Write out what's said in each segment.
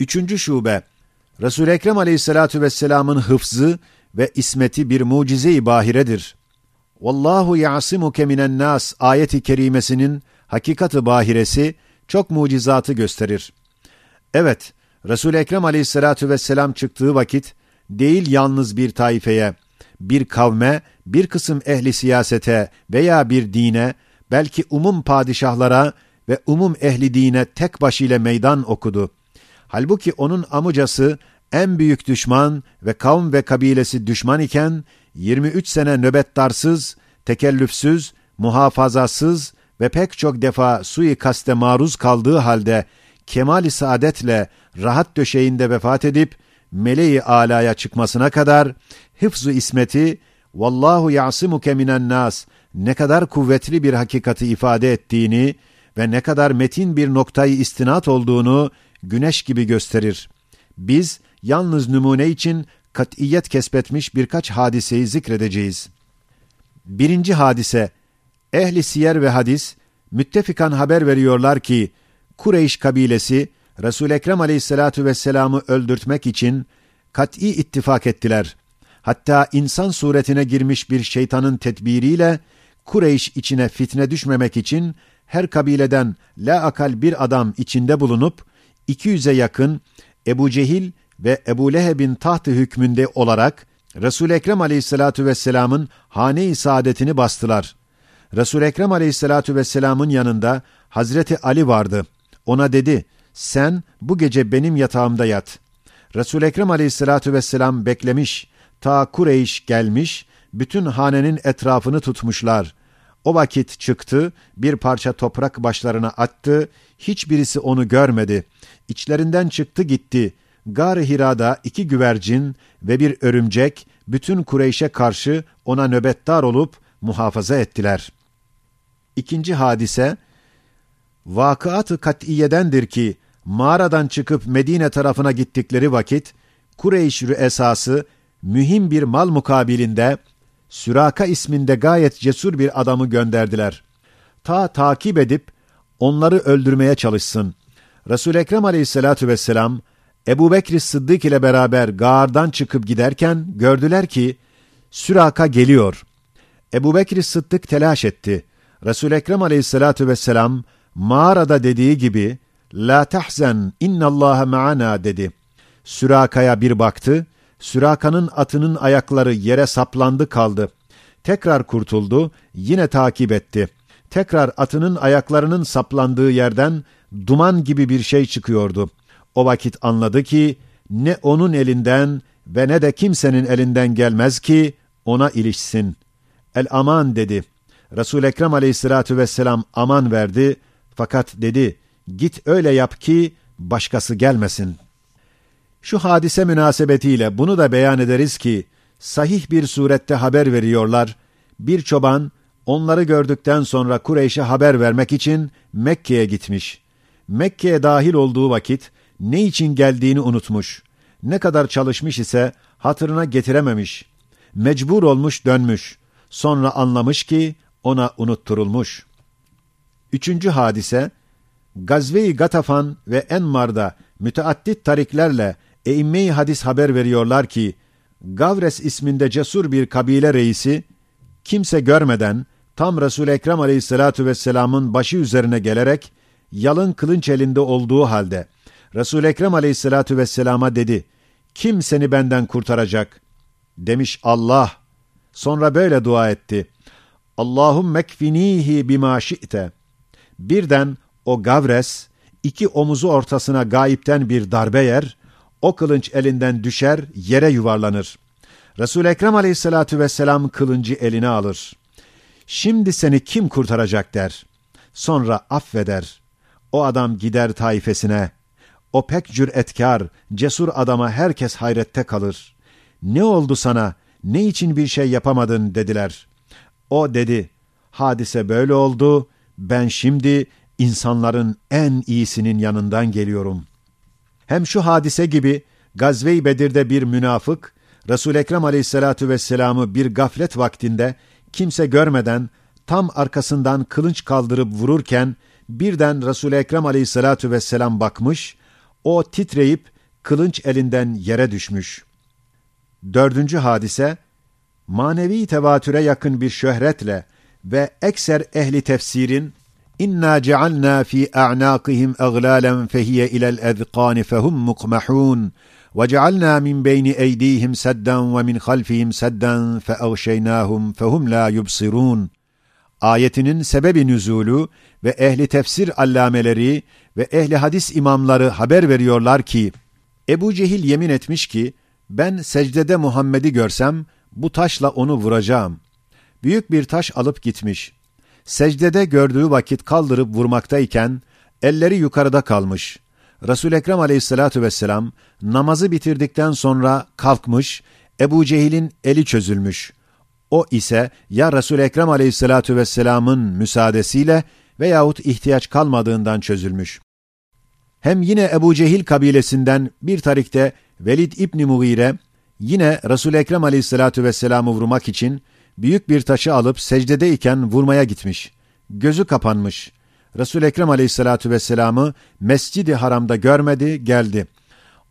Üçüncü şube, Resul-i Ekrem aleyhissalatu vesselamın hıfzı ve ismeti bir mucize-i bahiredir. Vallahu ya'simuke minen nas ayeti kerimesinin hakikati bahiresi çok mucizatı gösterir. Evet, Resul-i Ekrem aleyhissalatu vesselam çıktığı vakit değil yalnız bir taifeye, bir kavme, bir kısım ehli siyasete veya bir dine, belki umum padişahlara ve umum ehli dine tek başıyla meydan okudu. Halbuki onun amucası en büyük düşman ve kavm ve kabilesi düşman iken 23 sene nöbettarsız, tekellüfsüz, muhafazasız ve pek çok defa suikaste maruz kaldığı halde kemal-i saadetle rahat döşeğinde vefat edip meleği alaya çıkmasına kadar hıfzu ismeti vallahu ya'simuke minen nas ne kadar kuvvetli bir hakikati ifade ettiğini ve ne kadar metin bir noktayı istinat olduğunu güneş gibi gösterir. Biz yalnız numune için kat'iyet kesbetmiş birkaç hadiseyi zikredeceğiz. Birinci hadise, ehli siyer ve hadis, müttefikan haber veriyorlar ki, Kureyş kabilesi, Resul-i Ekrem aleyhissalatu vesselam'ı öldürtmek için kat'i ittifak ettiler. Hatta insan suretine girmiş bir şeytanın tedbiriyle, Kureyş içine fitne düşmemek için her kabileden la akal bir adam içinde bulunup, 200'e yakın Ebu Cehil ve Ebu Leheb'in tahtı hükmünde olarak Resul-i Ekrem aleyhissalatu vesselamın hane-i saadetini bastılar. Resul-i Ekrem aleyhissalatu vesselamın yanında Hazreti Ali vardı. Ona dedi, sen bu gece benim yatağımda yat. Resul-i Ekrem aleyhissalatu vesselam beklemiş, ta Kureyş gelmiş, bütün hanenin etrafını tutmuşlar. O vakit çıktı, bir parça toprak başlarına attı, hiçbirisi onu görmedi. İçlerinden çıktı gitti. Gar-ı Hira'da iki güvercin ve bir örümcek bütün Kureyş'e karşı ona nöbettar olup muhafaza ettiler. İkinci hadise, vakıat-ı kat'iyedendir ki, mağaradan çıkıp Medine tarafına gittikleri vakit, Kureyş esası mühim bir mal mukabilinde Süraka isminde gayet cesur bir adamı gönderdiler. Ta takip edip onları öldürmeye çalışsın. resul Ekrem aleyhissalatu vesselam Ebu Bekir Sıddık ile beraber gağardan çıkıp giderken gördüler ki Süraka geliyor. Ebu Bekir Sıddık telaş etti. resul Ekrem aleyhissalatu vesselam mağarada dediği gibi La tahzen innallaha ma'ana dedi. Süraka'ya bir baktı. Süraka'nın atının ayakları yere saplandı kaldı. Tekrar kurtuldu, yine takip etti. Tekrar atının ayaklarının saplandığı yerden duman gibi bir şey çıkıyordu. O vakit anladı ki ne onun elinden ve ne de kimsenin elinden gelmez ki ona ilişsin. El aman dedi. Resul Ekrem Aleyhissalatu vesselam aman verdi fakat dedi git öyle yap ki başkası gelmesin. Şu hadise münasebetiyle bunu da beyan ederiz ki sahih bir surette haber veriyorlar. Bir çoban onları gördükten sonra Kureyş'e haber vermek için Mekke'ye gitmiş. Mekke'ye dahil olduğu vakit ne için geldiğini unutmuş. Ne kadar çalışmış ise hatırına getirememiş. Mecbur olmuş dönmüş. Sonra anlamış ki ona unutturulmuş. Üçüncü hadise, Gazve-i Gatafan ve Enmar'da müteaddit tariklerle eimme hadis haber veriyorlar ki, Gavres isminde cesur bir kabile reisi, kimse görmeden tam Resul-i Ekrem aleyhissalatu vesselamın başı üzerine gelerek, yalın kılınç elinde olduğu halde, Resul-i Ekrem aleyhissalatu vesselama dedi, kim seni benden kurtaracak? Demiş Allah. Sonra böyle dua etti. Allahum mekfinihi bima şi'te. Birden o Gavres, iki omuzu ortasına gayipten bir darbe yer, o kılınç elinden düşer, yere yuvarlanır. resul Ekrem aleyhissalatu vesselam kılıncı eline alır. Şimdi seni kim kurtaracak der. Sonra affeder. O adam gider taifesine. O pek cüretkar, cesur adama herkes hayrette kalır. Ne oldu sana, ne için bir şey yapamadın dediler. O dedi, hadise böyle oldu, ben şimdi insanların en iyisinin yanından geliyorum. Hem şu hadise gibi Gazve-i Bedir'de bir münafık, resul Ekrem aleyhissalatu vesselam'ı bir gaflet vaktinde kimse görmeden tam arkasından kılınç kaldırıp vururken birden resul Ekrem aleyhissalatu vesselam bakmış, O titreyip kılınç elinden yere düşmüş. Dördüncü hadise, manevi tevatüre yakın bir şöhretle ve ekser ehli tefsirin İnna cealna fi a'naqihim aglalan fehiye ilel ezqani fehum min beyni eydihim saddan ve min halfihim saddan fe agşeynahum fehum la yubsirun. Ayetinin sebebi nüzulu ve ehli tefsir allameleri ve ehli hadis imamları haber veriyorlar ki Ebu Cehil yemin etmiş ki ben secdede Muhammed'i görsem bu taşla onu vuracağım. Büyük bir taş alıp gitmiş. Secdede gördüğü vakit kaldırıp vurmaktayken elleri yukarıda kalmış. Resul Ekrem Aleyhissalatu vesselam namazı bitirdikten sonra kalkmış, Ebu Cehil'in eli çözülmüş. O ise ya Resul Ekrem Aleyhissalatu vesselam'ın müsaadesiyle veyahut ihtiyaç kalmadığından çözülmüş. Hem yine Ebu Cehil kabilesinden bir tarikte Velid İbni Mughire yine Resul Ekrem Aleyhissalatu vesselam'ı vurmak için büyük bir taşı alıp secdedeyken vurmaya gitmiş. Gözü kapanmış. Resul Ekrem Aleyhissalatu vesselam'ı Mescid-i Haram'da görmedi, geldi.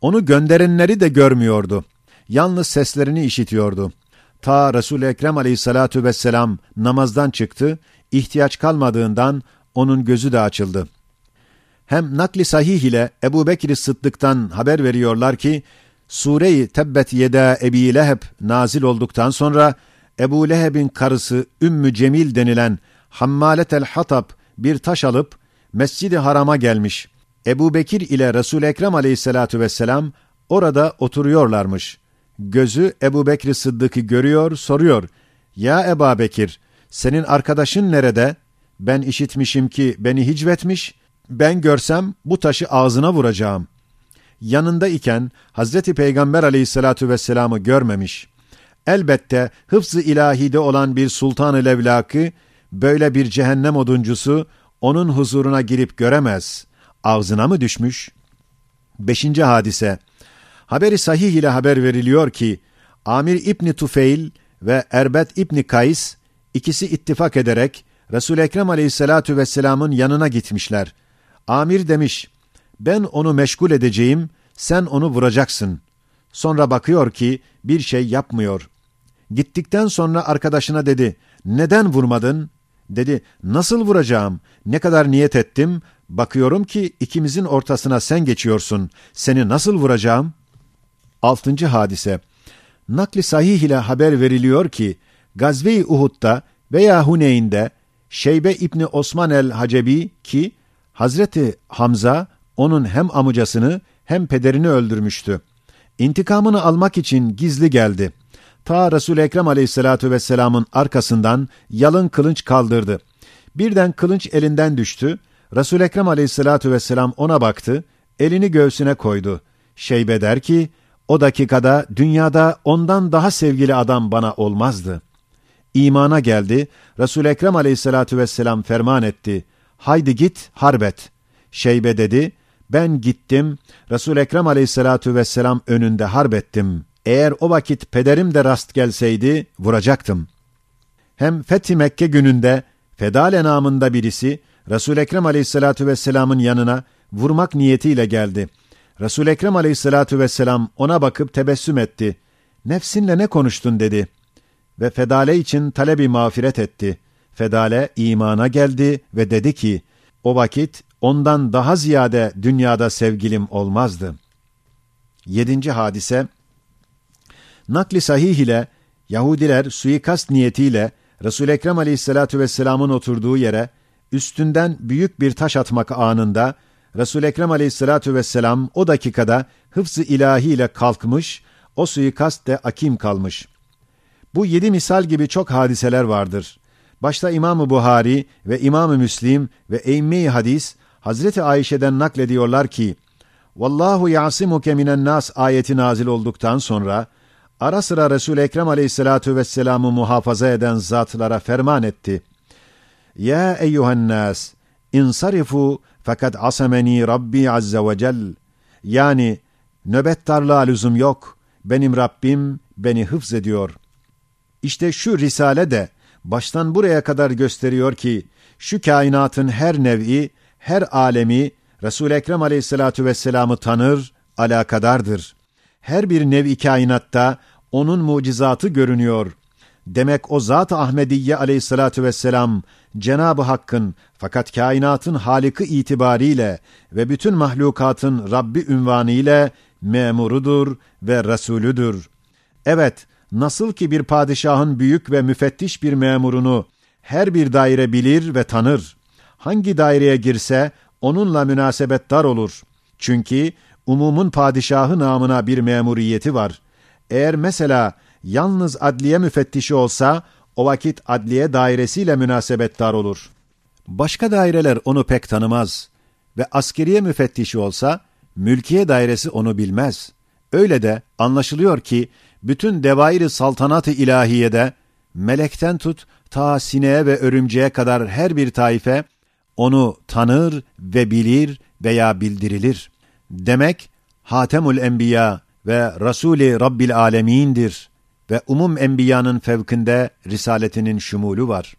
Onu gönderenleri de görmüyordu. Yalnız seslerini işitiyordu. Ta Resul Ekrem Aleyhissalatu vesselam namazdan çıktı, ihtiyaç kalmadığından onun gözü de açıldı. Hem nakli sahih ile Ebu Bekir Sıddık'tan haber veriyorlar ki, Sure-i Tebbet Yeda Ebi Leheb nazil olduktan sonra Ebu Leheb'in karısı Ümmü Cemil denilen Hammaletel Hatab bir taş alıp Mescid-i Haram'a gelmiş. Ebu Bekir ile resul Ekrem aleyhissalatu vesselam orada oturuyorlarmış. Gözü Ebu Bekir Sıddık'ı görüyor, soruyor. Ya Eba Bekir, senin arkadaşın nerede? Ben işitmişim ki beni hicvetmiş, ben görsem bu taşı ağzına vuracağım. Yanında iken Hazreti Peygamber aleyhissalatu vesselam'ı görmemiş. Elbette hıfzı ilahide olan bir sultan-ı levlakı, böyle bir cehennem oduncusu onun huzuruna girip göremez. Ağzına mı düşmüş? Beşinci hadise. Haberi sahih ile haber veriliyor ki, Amir İbni Tufeil ve Erbet İbni Kays, ikisi ittifak ederek, Resul-i Ekrem aleyhissalatu vesselamın yanına gitmişler. Amir demiş, ben onu meşgul edeceğim, sen onu vuracaksın. Sonra bakıyor ki bir şey yapmıyor. Gittikten sonra arkadaşına dedi, neden vurmadın? Dedi, nasıl vuracağım? Ne kadar niyet ettim? Bakıyorum ki ikimizin ortasına sen geçiyorsun. Seni nasıl vuracağım? Altıncı hadise. Nakli sahih ile haber veriliyor ki, Gazve-i Uhud'da veya Huneyn'de Şeybe İbni Osman el-Hacebi ki, Hazreti Hamza onun hem amcasını hem pederini öldürmüştü. İntikamını almak için gizli geldi. Ta Resul Ekrem Aleyhissalatu vesselam'ın arkasından yalın kılınç kaldırdı. Birden kılınç elinden düştü. Resul Ekrem Aleyhissalatu vesselam ona baktı, elini göğsüne koydu. Şeybe der ki, o dakikada dünyada ondan daha sevgili adam bana olmazdı. İmana geldi, Resul Ekrem Aleyhissalatu vesselam ferman etti. Haydi git harbet. Şeybe dedi, ben gittim, Resul Ekrem Aleyhissalatu vesselam önünde harbettim. Eğer o vakit pederim de rast gelseydi vuracaktım. Hem Fethi Mekke gününde Fedale namında birisi Resul Ekrem Aleyhissalatu vesselam'ın yanına vurmak niyetiyle geldi. Resul Ekrem Aleyhissalatu vesselam ona bakıp tebessüm etti. Nefsinle ne konuştun dedi. Ve Fedale için talebi mağfiret etti. Fedale imana geldi ve dedi ki, o vakit ondan daha ziyade dünyada sevgilim olmazdı. Yedinci hadise, nakli sahih ile Yahudiler suikast niyetiyle Resul Ekrem Aleyhissalatu vesselam'ın oturduğu yere üstünden büyük bir taş atmak anında Resul Ekrem Aleyhissalatu vesselam o dakikada hıfzı ilahi ile kalkmış, o suikast de akim kalmış. Bu yedi misal gibi çok hadiseler vardır. Başta İmam-ı Buhari ve İmam-ı Müslim ve Eymme-i Hadis Hazreti Ayşe'den naklediyorlar ki Vallahu yasimuke minen nas ayeti nazil olduktan sonra ara sıra Resul Ekrem Aleyhissalatu vesselam'ı muhafaza eden zatlara ferman etti. Ya eyyuhen nas insarifu fakat asameni Rabbi azze ve cel. Yani nöbettarlığa lüzum yok. Benim Rabbim beni hıfz ediyor. İşte şu risale de baştan buraya kadar gösteriyor ki şu kainatın her nevi, her alemi Resul-i Ekrem aleyhissalatu vesselam'ı tanır, alakadardır. Her bir nev-i kainatta onun mucizatı görünüyor. Demek o Zat-ı Ahmediye aleyhissalatu vesselam, Cenab-ı Hakk'ın fakat kainatın haliki itibariyle ve bütün mahlukatın Rabbi ünvanı ile memurudur ve Resulüdür. Evet, nasıl ki bir padişahın büyük ve müfettiş bir memurunu her bir daire bilir ve tanır. Hangi daireye girse onunla münasebetdar olur. Çünkü umumun padişahı namına bir memuriyeti var. Eğer mesela yalnız adliye müfettişi olsa, o vakit adliye dairesiyle münasebetdar olur. Başka daireler onu pek tanımaz ve askeriye müfettişi olsa, mülkiye dairesi onu bilmez. Öyle de anlaşılıyor ki, bütün devairi saltanat-ı ilahiyede, melekten tut, ta sineğe ve örümceğe kadar her bir taife, onu tanır ve bilir veya bildirilir. Demek, Hatemul Enbiya ve Rasuli Rabbil Alemin'dir ve umum enbiyanın fevkinde risaletinin şumulu var.